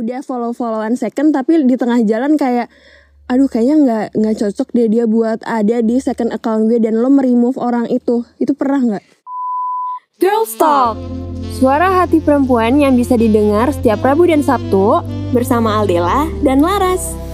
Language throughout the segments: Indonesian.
udah follow followan second tapi di tengah jalan kayak aduh kayaknya nggak nggak cocok deh dia buat ada di second account gue dan lo meremove orang itu. Itu pernah nggak? Girls Talk. Suara hati perempuan yang bisa didengar setiap Rabu dan Sabtu Bersama Aldela dan Laras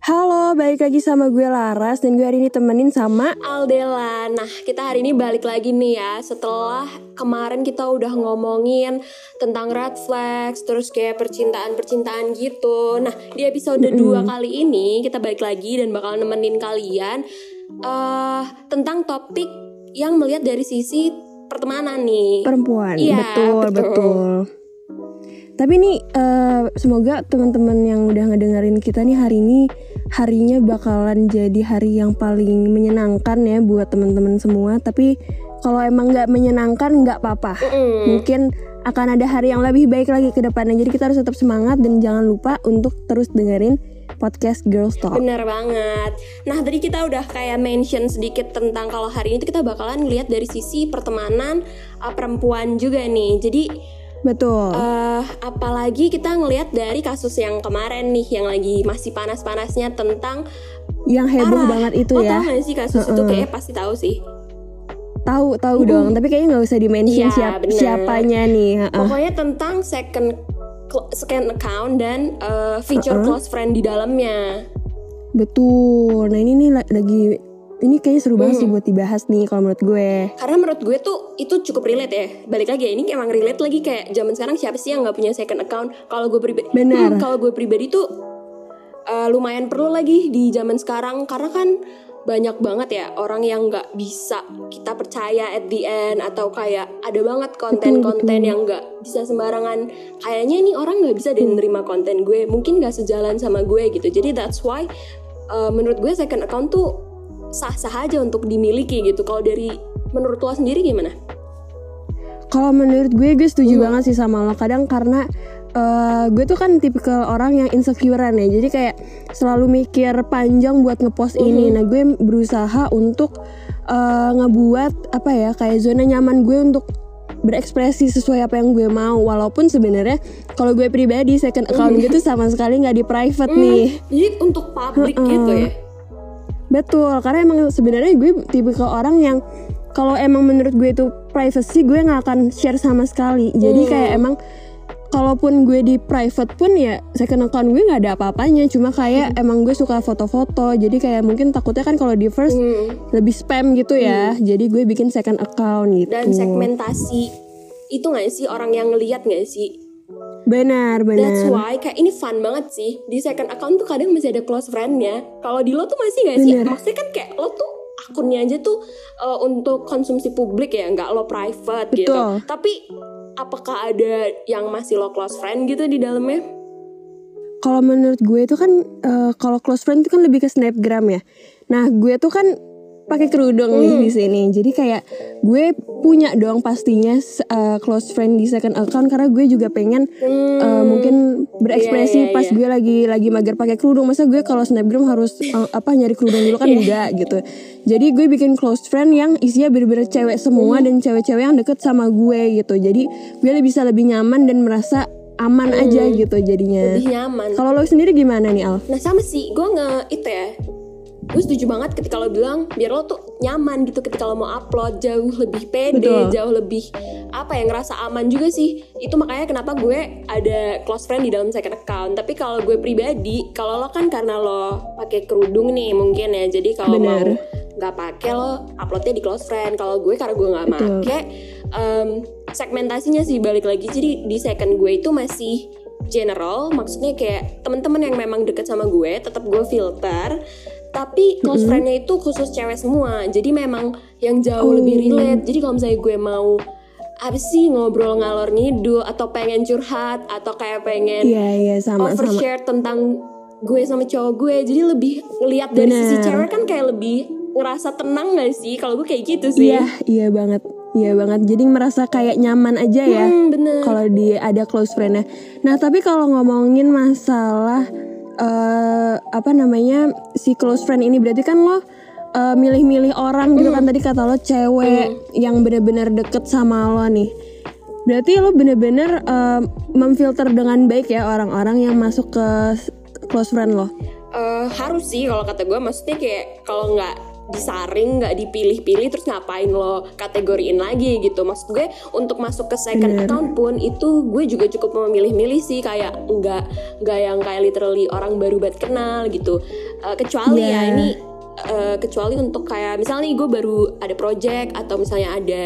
Halo, balik lagi sama gue Laras dan gue hari ini temenin sama Aldela Nah kita hari ini balik lagi nih ya Setelah kemarin kita udah ngomongin tentang red flags Terus kayak percintaan-percintaan gitu Nah di episode 2 kali ini kita balik lagi dan bakal nemenin kalian eh Tentang topik yang melihat dari sisi pertemanan nih perempuan. Iya, betul, betul. betul. Tapi nih eh, semoga teman-teman yang udah ngedengerin kita nih hari ini harinya bakalan jadi hari yang paling menyenangkan ya buat teman-teman semua. Tapi kalau emang nggak menyenangkan nggak apa-apa. Mm. Mungkin akan ada hari yang lebih baik lagi ke depannya. Jadi kita harus tetap semangat dan jangan lupa untuk terus dengerin podcast Girls Talk. Bener banget. Nah tadi kita udah kayak mention sedikit tentang kalau hari ini tuh kita bakalan lihat dari sisi pertemanan uh, perempuan juga nih. Jadi Betul. eh apalagi kita ngelihat dari kasus yang kemarin nih yang lagi masih panas-panasnya tentang yang heboh arah. banget itu Lo ya. tau gak sih kasus itu kayaknya pasti tahu sih. Tahu tahu dong, tapi kayaknya nggak usah di-mention Iya, siap, bener. siapanya nih. ha-ha. Pokoknya tentang second second account dan uh, feature close friend di dalamnya. Betul. Nah ini nih la- lagi ini kayaknya seru banget sih buat dibahas nih kalau menurut gue. Karena menurut gue tuh itu cukup relate ya. Balik lagi ya ini emang relate lagi kayak zaman sekarang siapa sih yang nggak punya second account? Kalau gue pribadi, Benar. Hmm, kalau gue pribadi tuh uh, lumayan perlu lagi di zaman sekarang karena kan banyak banget ya orang yang nggak bisa kita percaya at the end atau kayak ada banget konten-konten yang nggak bisa sembarangan kayaknya ini orang nggak bisa deh nerima konten gue mungkin nggak sejalan sama gue gitu jadi that's why uh, menurut gue second account tuh sah-sah aja untuk dimiliki gitu kalau dari menurut lo sendiri gimana? Kalau menurut gue gue setuju banget sih sama lo. Kadang karena eh, gue tuh kan tipikal orang yang insecurean ya. Jadi kayak selalu mikir panjang buat ngepost ini. Nah gue berusaha untuk eh, ngebuat apa ya kayak zona nyaman gue untuk berekspresi sesuai apa yang gue mau walaupun sebenarnya kalau gue pribadi second account gue tuh sama sekali nggak di private nih Jadi untuk publik gitu ya? Betul, karena emang sebenarnya gue tipikal orang yang kalau emang menurut gue itu privacy gue nggak akan share sama sekali. Jadi kayak emang kalaupun gue di private pun ya second account gue nggak ada apa-apanya. Cuma kayak emang gue suka foto-foto. Jadi kayak mungkin takutnya kan kalau di first lebih spam gitu ya. Jadi gue bikin second account gitu. Dan segmentasi itu nggak sih orang yang ngelihat nggak sih? Benar, That's benar. why kayak ini fun banget sih di second account tuh kadang masih ada close friendnya. Kalau di lo tuh masih nggak sih? Bener. Maksudnya kan kayak lo tuh akunnya aja tuh uh, untuk konsumsi publik ya, nggak lo private gitu. Betul. Tapi apakah ada yang masih lo close friend gitu di dalamnya? Kalau menurut gue itu kan eh, kalau close friend itu kan lebih ke snapgram ya. Nah gue tuh kan pakai kerudung nih Hmm. di sini. Jadi kayak gue punya dong pastinya eh, close friend di second account karena gue juga pengen eh, mungkin berekspresi Hmm. Iya, iya, pas iya. gue lagi lagi mager pakai kerudung. Masa gue kalau snapgram harus eh, apa nyari kerudung dulu kan Iya. enggak gitu. Jadi gue bikin close friend yang isinya bener-bener cewek semua Hmm. dan cewek-cewek yang deket sama gue gitu. Jadi gue bisa lebih nyaman dan merasa aman aja gitu jadinya. Hmm. Lebih nyaman. Kalau lo sendiri gimana nih Al? Nah sama sih, gue nge itu ya Gue setuju banget ketika lo bilang biar lo tuh nyaman gitu ketika lo mau upload jauh lebih pede, Betul. jauh lebih apa ya ngerasa aman juga sih. Itu makanya kenapa gue ada close friend di dalam second account. Tapi kalau gue pribadi, kalau lo kan karena lo pakai kerudung nih mungkin ya. Jadi kalau mau nggak pakai lo uploadnya di close friend. Kalau gue karena gue nggak pakai em, segmentasinya sih balik lagi. Jadi di second gue itu masih general, maksudnya kayak teman-teman yang memang deket sama gue tetap gue filter. Tapi close friend-nya itu khusus cewek semua. Jadi memang yang jauh lebih relate. Jadi kalau misalnya gue mau apa sih ngobrol ngalor ngidul atau pengen curhat atau kayak pengen Iya iya sama sama. overshare tentang gue sama cowok gue jadi lebih ngelihat dari sisi Bener. cewek kan kayak lebih ngerasa tenang gak sih kalau gue kayak gitu sih Iya iya banget. Iya banget. Jadi merasa kayak nyaman aja ya. Hmm, Kalau dia ada close friend-nya. Nah, tapi kalau ngomongin masalah eh apa namanya si close friend ini berarti kan lo eh, milih-milih orang gitu kan tadi kata lo cewek yang bener-bener deket sama lo nih. Berarti lo bener-bener uh, memfilter dengan baik ya orang-orang yang masuk ke close friend lo? Uh, harus sih kalau kata gue maksudnya kayak kalau nggak disaring nggak dipilih-pilih terus ngapain lo kategoriin lagi gitu maksud gue untuk masuk ke second Bener. account pun itu gue juga cukup memilih-milih sih kayak nggak nggak yang kayak literally orang baru banget kenal gitu uh, kecuali yeah. ya iya. ini uh, kecuali untuk kayak misalnya nih gue baru ada project atau misalnya ada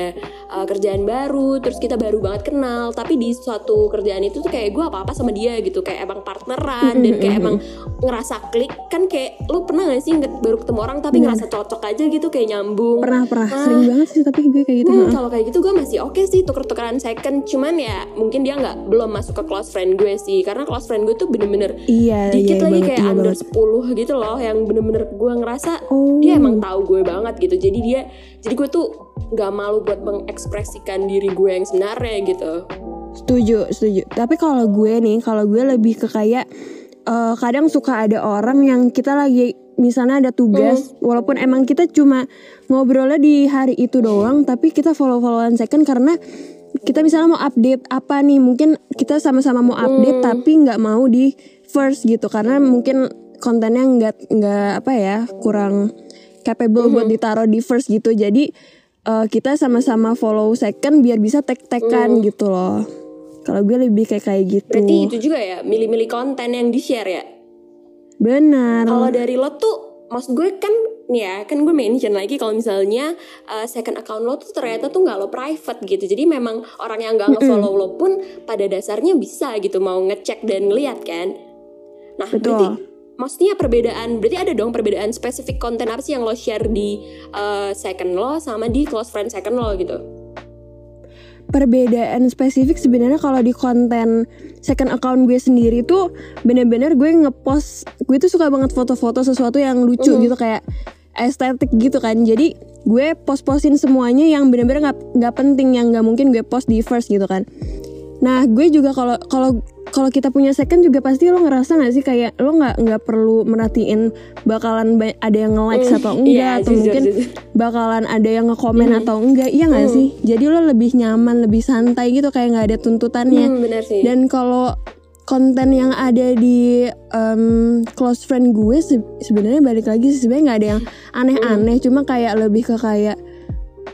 uh, kerjaan baru terus kita baru banget kenal tapi di suatu kerjaan itu tuh kayak gue apa apa sama dia gitu. Kayak emang partneran dan kayak emang ngerasa klik. Kan kayak lu pernah gak sih baru ketemu orang tapi Bener. ngerasa cocok aja gitu kayak nyambung? Pernah pernah. Nah, sering banget sih tapi gue kayak gitu hmm, kalau kayak gitu gue masih oke okay sih tuker-tukeran second. Cuman ya mungkin dia nggak belum masuk ke close friend gue sih. Karena close friend gue tuh bener-bener iya, dikit iya, lagi banget, kayak iya under banget. 10 gitu loh yang bener-bener gue ngerasa oh. dia emang tahu gue banget gitu jadi dia jadi gue tuh nggak malu buat mengekspresikan diri gue yang sebenarnya gitu setuju setuju tapi kalau gue nih kalau gue lebih ke kayak uh, kadang suka ada orang yang kita lagi misalnya ada tugas hmm. walaupun emang kita cuma ngobrolnya di hari itu doang tapi kita follow followan second karena kita misalnya mau update apa nih mungkin kita sama-sama mau update hmm. tapi nggak mau di first gitu karena mungkin kontennya nggak nggak apa ya kurang capable mm-hmm. buat ditaruh di first gitu jadi uh, kita sama-sama follow second biar bisa tag-tagan mm. gitu loh kalau gue lebih kayak kayak gitu berarti itu juga ya milih-milih konten yang di share ya benar kalau dari lo tuh maksud gue kan nih ya kan gue mention lagi kalau misalnya uh, second account lo tuh ternyata tuh nggak lo private gitu jadi memang orang yang nggak ngefollow mm -hmm. lo pun pada dasarnya bisa gitu mau ngecek dan ngeliat kan nah Betul. berarti maksudnya perbedaan berarti ada dong perbedaan spesifik konten apa sih yang lo share di uh, second lo sama di close friend second lo gitu? Perbedaan spesifik sebenarnya kalau di konten second account gue sendiri tuh bener-bener gue ngepost gue tuh suka banget foto-foto sesuatu yang lucu uh. gitu kayak estetik gitu kan. Jadi gue post-postin semuanya yang bener-bener nggak -bener nggak penting yang nggak mungkin gue post di first gitu kan nah gue juga kalau kalau kalau kita punya second juga pasti lo ngerasa gak sih kayak lo nggak nggak perlu merhatiin bakalan ada yang nge-like mm, atau enggak iya, atau jujur, mungkin jujur. bakalan ada yang nge-komen mm. atau enggak iya nggak mm. sih jadi lo lebih nyaman lebih santai gitu kayak nggak ada tuntutannya mm, bener sih. dan kalau konten yang ada di um, close friend gue se sebenarnya balik lagi sebenarnya nggak ada yang aneh-aneh mm. cuma kayak lebih ke kayak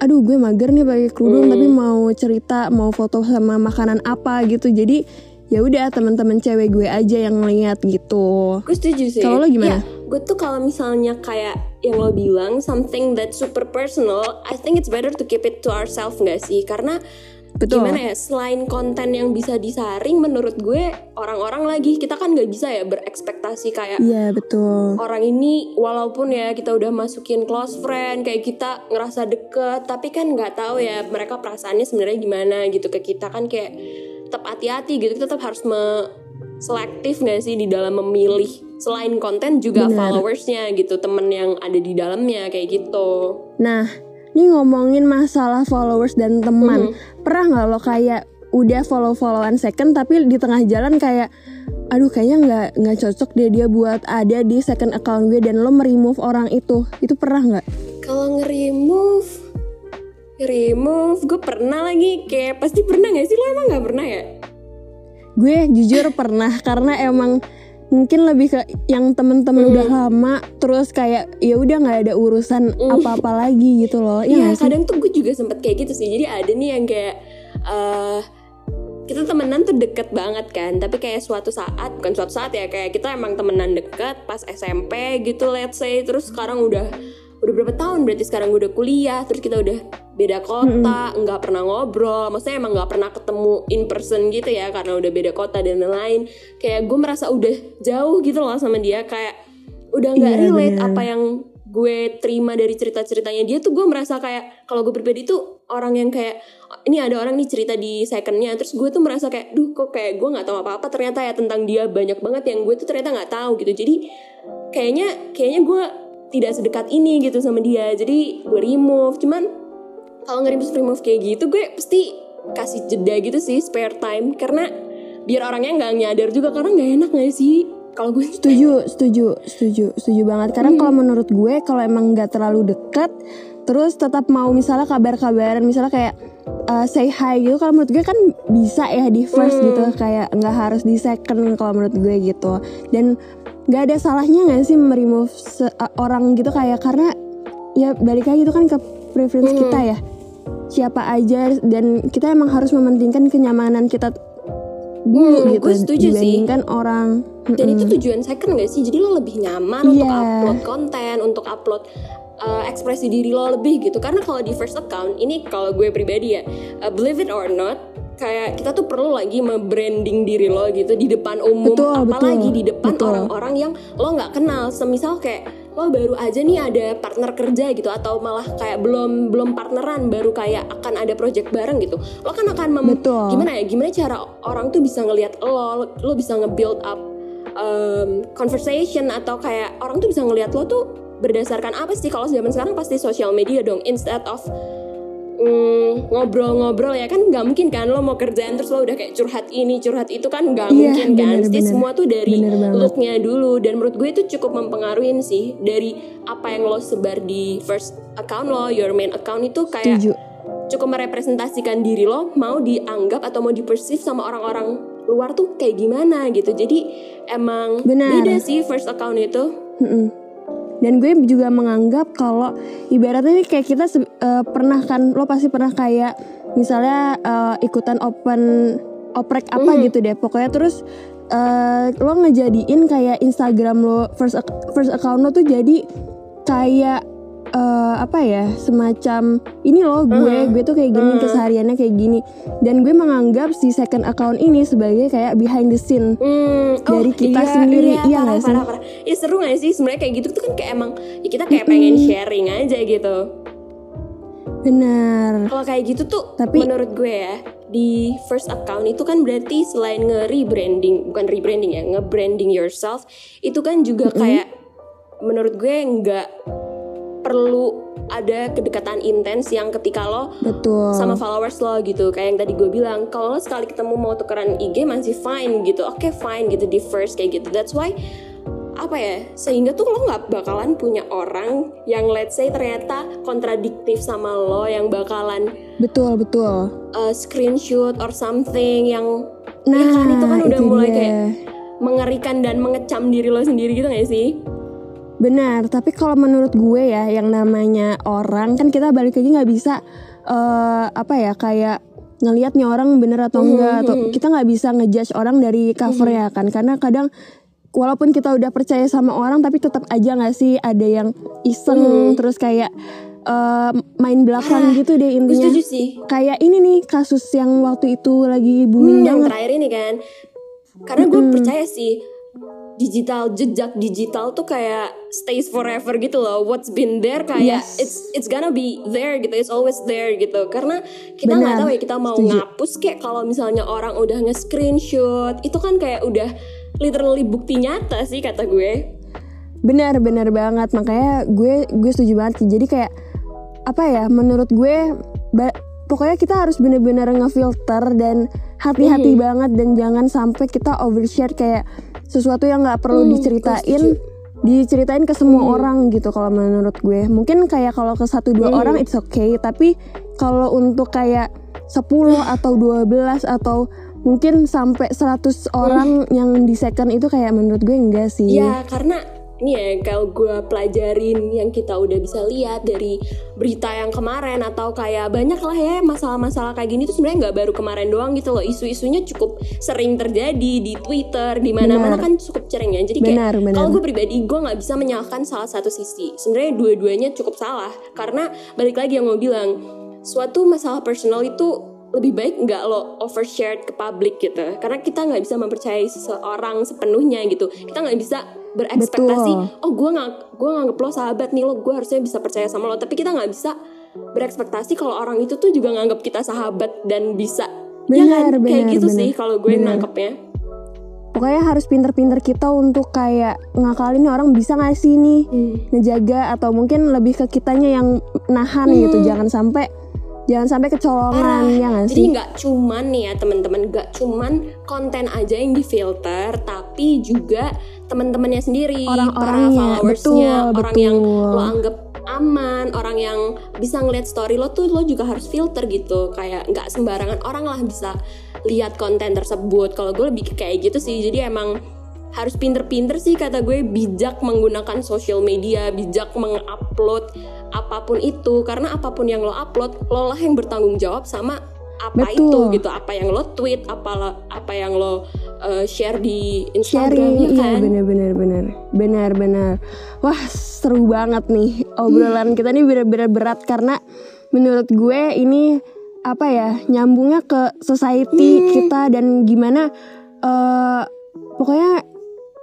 aduh gue mager nih pakai kerudung mm. tapi mau cerita mau foto sama makanan apa gitu. Jadi ya udah teman-teman cewek gue aja yang ngeliat gitu. Gue setuju sih. Kalau lo gimana? ya, gue tuh kalau misalnya kayak yang lo bilang something that super personal I think it's better to keep it to ourselves nggak sih? Karena Betul. Gimana ya selain konten yang bisa disaring menurut gue orang-orang lagi kita kan nggak bisa ya berekspektasi kayak Iya betul Orang ini walaupun ya kita udah masukin close friend Kayak kita ngerasa deket Tapi kan nggak tahu ya mereka perasaannya sebenarnya gimana gitu ke kita kan kayak tetap hati-hati gitu kita tetap harus me selektif gak sih di dalam memilih selain konten juga Bener. followersnya gitu temen yang ada di dalamnya kayak gitu nah ini ngomongin masalah followers dan teman. Hmm. pernah nggak lo kayak udah follow followan second tapi di tengah jalan kayak aduh kayaknya nggak nggak cocok deh dia buat ada di second account gue dan lo meremove orang itu. Itu pernah nggak? Kalau nge-remove remove gue pernah lagi. Kayak pasti pernah gak sih? Lo emang nggak pernah ya? Gue jujur pernah karena emang mungkin lebih ke yang temen-temen hmm. udah lama terus kayak ya udah nggak ada urusan hmm. apa-apa lagi gitu loh ya, ya kadang tuh gue juga sempet kayak gitu sih jadi ada nih yang kayak uh, kita temenan tuh deket banget kan tapi kayak suatu saat bukan suatu saat ya kayak kita emang temenan deket pas SMP gitu let's say terus sekarang udah udah berapa tahun berarti sekarang udah kuliah terus kita udah beda kota nggak hmm. pernah ngobrol maksudnya emang nggak pernah ketemu in person gitu ya karena udah beda kota dan lain-lain kayak gue merasa udah jauh gitu loh sama dia kayak udah nggak yeah, relate bener. apa yang gue terima dari cerita-ceritanya dia tuh gue merasa kayak kalau gue pribadi tuh orang yang kayak ini ada orang nih cerita di secondnya terus gue tuh merasa kayak duh kok kayak gue nggak tahu apa apa ternyata ya tentang dia banyak banget yang gue tuh ternyata nggak tahu gitu jadi kayaknya kayaknya gue tidak sedekat ini gitu sama dia. Jadi gue remove. Cuman kalau nge-remove remove kayak gitu gue pasti kasih jeda gitu sih spare time. Karena biar orangnya nggak nyadar juga karena nggak enak gak sih? Kalau gue setuju setuju setuju setuju banget. Karena hmm. kalau menurut gue kalau emang nggak terlalu dekat terus tetap mau misalnya kabar-kabaran misalnya kayak uh, say hi gitu kalau menurut gue kan bisa ya di first Hmm. gitu. Kayak nggak harus di second kalau menurut gue gitu. Dan nggak ada salahnya nggak sih meremove orang gitu kayak karena ya balik lagi itu kan ke preference Hmm. kita ya siapa aja dan kita emang harus mementingkan kenyamanan kita dulu Hmm, gitu gue setuju sih. dibandingkan orang dan Mm-mm. itu tujuan second gak sih jadi lo lebih nyaman untuk Iya. upload konten untuk upload uh, ekspresi diri lo lebih gitu karena kalau di first account ini kalau gue pribadi ya uh, believe it or not kayak kita tuh perlu lagi membranding diri lo gitu di depan umum Betul, apalagi betul, di depan orang-orang yang lo nggak kenal. Semisal kayak lo baru aja nih ada partner kerja gitu atau malah kayak belum belum partneran baru kayak akan ada project bareng gitu lo kan akan mem- Betul. gimana ya? Gimana cara orang tuh bisa ngelihat lo lo bisa nge-build up um, conversation atau kayak orang tuh bisa ngelihat lo tuh berdasarkan apa sih? Kalau zaman sekarang pasti sosial media dong instead of mm, ngobrol-ngobrol ya kan nggak mungkin kan lo mau kerjaan terus lo udah kayak curhat ini curhat itu kan nggak Iya, mungkin kan bener, Pasti bener. semua tuh dari Bener looknya dulu dan menurut gue itu cukup mempengaruhi sih dari apa yang lo sebar di first account lo your main account itu kayak setuju cukup merepresentasikan diri lo mau dianggap atau mau dipersif sama orang-orang luar tuh kayak gimana gitu jadi emang Benar. beda sih first account itu Mm-mm. Dan gue juga menganggap kalau ibaratnya ini kayak kita eh, pernah kan lo pasti pernah kayak misalnya eh, ikutan open oprek apa Mhm. gitu deh pokoknya terus eh, lo ngejadiin kayak Instagram lo first first account lo tuh jadi kayak eh, apa ya semacam ini loh gue gue tuh kayak gini kesehariannya kayak gini. Dan gue menganggap si second account ini sebagai kayak behind the scene Hmm, Dari kita sendiri, iya parah, nggak sih? parah, parah. Ya seru gak sih? Sebenarnya kayak gitu tuh kan kayak emang ya kita kayak pengen sharing aja gitu. benar Kalau kayak gitu tuh Tapi- menurut gue ya di first account itu kan berarti selain nge-rebranding, bukan rebranding ya, nge-branding yourself itu kan juga kayak menurut gue nggak perlu ada kedekatan intens yang ketika lo betul. sama followers lo gitu. Kayak yang tadi gue bilang kalau lo sekali ketemu mau tukeran IG masih fine gitu. Oke fine gitu di first kayak gitu. That's why apa ya sehingga tuh lo nggak bakalan punya orang yang let's say ternyata kontradiktif sama lo yang bakalan betul betul. uh, screenshot or something yang Nah, ya kan itu kan udah itu mulai dia. kayak mengerikan dan mengecam diri lo sendiri gitu gak sih Benar, tapi kalau menurut gue ya yang namanya orang kan kita balik lagi nggak bisa eh apa ya kayak ngelihat nih orang bener atau enggak atau kita nggak bisa ngejudge orang dari cover ya kan? Karena kadang walaupun kita udah percaya sama orang tapi tetap aja nggak sih ada yang iseng terus kayak eh, main belakang gitu deh intinya. setuju sih. Kayak ini nih kasus yang waktu itu lagi booming Hmm, yang terakhir ini kan. Karena gue percaya sih digital jejak digital tuh kayak stays forever gitu loh what's been there kayak Yes. it's it's gonna be there gitu it's always there gitu karena kita nggak tahu ya kita mau Setuju. ngapus kayak kalau misalnya orang udah nge-screenshot itu kan kayak udah literally bukti nyata sih kata gue Benar, benar banget. Makanya gue gue setuju banget. sih. Jadi kayak apa ya? Menurut gue pokoknya kita harus bener-bener ngefilter dan hati-hati Mhm. banget dan jangan sampai kita overshare kayak sesuatu yang nggak perlu Hmm, diceritain diceritain ke semua orang gitu kalau menurut gue. Mungkin kayak kalau ke satu dua Hmm. orang it's okay, tapi kalau untuk kayak 10 atau 12 atau mungkin sampai 100 orang yang di second itu kayak menurut gue enggak sih. Ya karena ini ya kalau gue pelajarin yang kita udah bisa lihat dari berita yang kemarin atau kayak banyak lah ya masalah-masalah kayak gini tuh sebenarnya nggak baru kemarin doang gitu loh. Isu-isunya cukup sering terjadi di Twitter di mana-mana kan cukup sering ya. Jadi kayak Benar, benar. kalau gue pribadi gue nggak bisa menyalahkan salah satu sisi. Sebenarnya dua-duanya cukup salah. Karena balik lagi yang mau bilang suatu masalah personal itu lebih baik nggak lo overshare ke publik gitu. Karena kita nggak bisa mempercayai seseorang sepenuhnya gitu. Kita nggak bisa berekspektasi Betul. oh gue nggak gue nganggep lo sahabat nih lo gue harusnya bisa percaya sama lo tapi kita nggak bisa berekspektasi kalau orang itu tuh juga nganggap kita sahabat dan bisa ya Benar, kan kayak benar, gitu benar. sih kalau gue Benar. nangkepnya Pokoknya harus pinter-pinter kita untuk kayak ngakalin nih orang bisa nggak sih nih Hmm. ngejaga atau mungkin lebih ke kitanya yang nahan gitu. Hmm. Jangan sampai jangan sampai kecolongan ya nggak Jadi sih? nggak cuman nih ya teman-teman, nggak cuman konten aja yang difilter, tapi juga teman-temannya sendiri, Orang-orangnya, betul, orang yang betul. lo anggap aman orang yang bisa ngeliat story lo tuh lo juga harus filter gitu. Kayak nggak sembarangan orang lah bisa lihat konten tersebut. Kalau gue lebih kayak gitu sih. Jadi emang harus pinter-pinter sih kata gue bijak menggunakan sosial media bijak mengupload apa pun itu. Karena apa pun yang lo upload lo lah yang bertanggung jawab sama apa Betul. itu gitu. Apa yang lo tweet apa apa yang lo uh, share di Instagram sharing ya iya kan? bener bener bener. Bener bener. Wah seru banget nih obrolan kita. Ini bener-bener berat karena menurut gue ini apa ya nyambungnya ke society Hmm. kita dan gimana eh pokoknya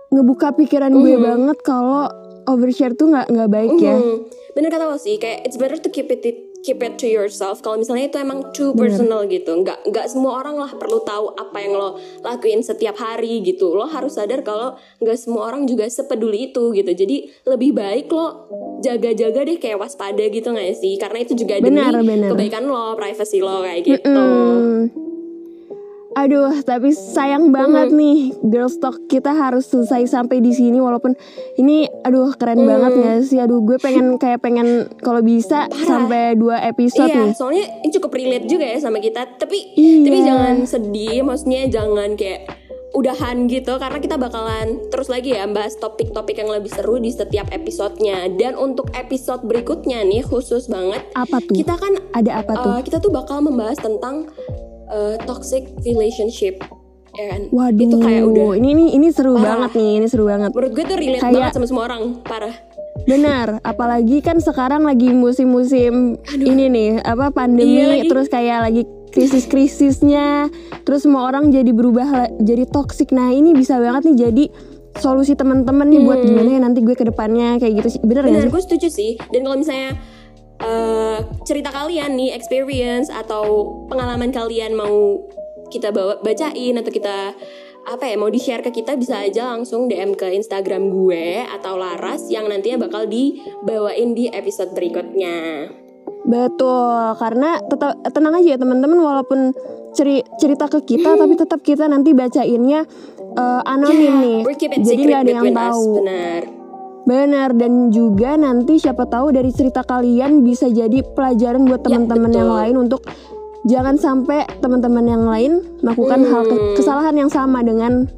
ngebuka pikiran gue Hmm. banget kalau overshare tuh nggak nggak baik ya Mhm. bener kata lo sih kayak it's better to keep it keep it to yourself kalau misalnya itu emang too personal gitu nggak nggak semua orang lah perlu tahu apa yang lo lakuin setiap hari gitu lo harus sadar kalau nggak semua orang juga sepeduli itu gitu jadi lebih baik lo jaga-jaga deh kayak waspada gitu nggak sih karena itu juga demi Benar, benar. kebaikan lo privacy lo kayak gitu Hmm. Aduh, tapi sayang banget nih Girls Talk kita harus selesai sampai di sini walaupun ini aduh keren banget gak sih? Aduh, gue pengen kayak pengen kalau bisa sampai dua episode Iya, nih. soalnya ini cukup relate juga ya sama kita. Tapi Iya. tapi jangan sedih, maksudnya jangan kayak udahan gitu karena kita bakalan terus lagi ya bahas topik-topik yang lebih seru di setiap episodenya. Dan untuk episode berikutnya nih khusus banget Apa tuh? kita kan Ada apa tuh? uh, kita tuh bakal membahas tentang uh, toxic relationship. Kan? Waduh, Itu kayak udah ini ini ini seru Parah. banget nih, ini seru banget. menurut gue tuh relate Kayak- banget sama semua orang, parah. Benar, apalagi kan sekarang lagi musim-musim ini nih, apa pandemi, Iya lagi. terus kayak lagi krisis-krisisnya, terus semua orang jadi berubah jadi toksik. Nah ini bisa banget nih jadi solusi teman-teman nih buat gimana ya nanti gue ke depannya kayak gitu sih. Bener gak Benar, sih? gue setuju sih. Dan kalau misalnya eh, cerita kalian nih, experience atau pengalaman kalian mau kita bawa bacain atau kita apa ya mau di share ke kita bisa aja langsung DM ke Instagram gue atau Laras yang nantinya bakal dibawain di episode berikutnya. Betul, karena tetap tenang aja ya teman-teman walaupun ceri- cerita ke kita tapi tetap kita nanti bacainnya eh, anonim nih. Keep it Jadi nggak ada yang us, tahu. benar. Benar dan juga nanti siapa tahu dari cerita kalian bisa jadi pelajaran buat Ya, teman-teman yang betul. lain untuk jangan sampai teman-teman yang lain melakukan hal ke- Hmm. kesalahan yang sama dengan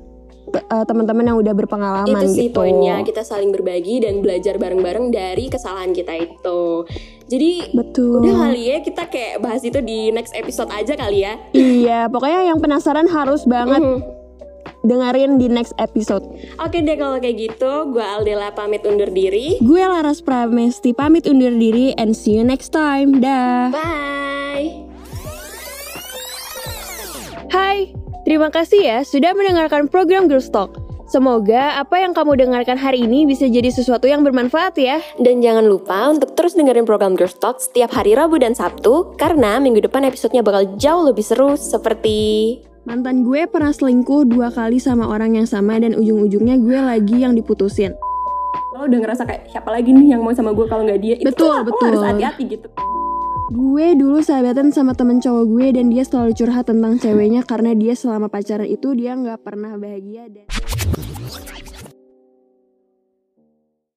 eh, teman-teman yang udah berpengalaman Itu sih gitu. poinnya, kita saling berbagi dan belajar bareng-bareng dari kesalahan kita itu. Jadi Betul. udah kali ya kita kayak bahas itu di next episode aja kali ya. Iya, pokoknya yang penasaran harus banget Mhm. Dengerin di next episode. Oke deh kalau kayak gitu, gue Aldela pamit undur diri. Gue Laras Pramesti pamit undur diri and see you next time. Dah. Bye. Hai, terima kasih ya sudah mendengarkan program Girls Talk. Semoga apa yang kamu dengarkan hari ini bisa jadi sesuatu yang bermanfaat ya. Dan jangan lupa untuk terus dengerin program Girls Talk setiap hari Rabu dan Sabtu, karena minggu depan episodenya bakal jauh lebih seru seperti... Mantan gue pernah selingkuh dua kali sama orang yang sama dan ujung-ujungnya gue lagi yang diputusin. Lo udah ngerasa kayak siapa lagi nih yang mau sama gue kalau nggak dia? Itu Betul, lo betul. harus hati-hati gitu. Gue dulu sahabatan sama temen cowok gue dan dia selalu curhat tentang ceweknya karena dia selama pacaran itu dia nggak pernah bahagia dan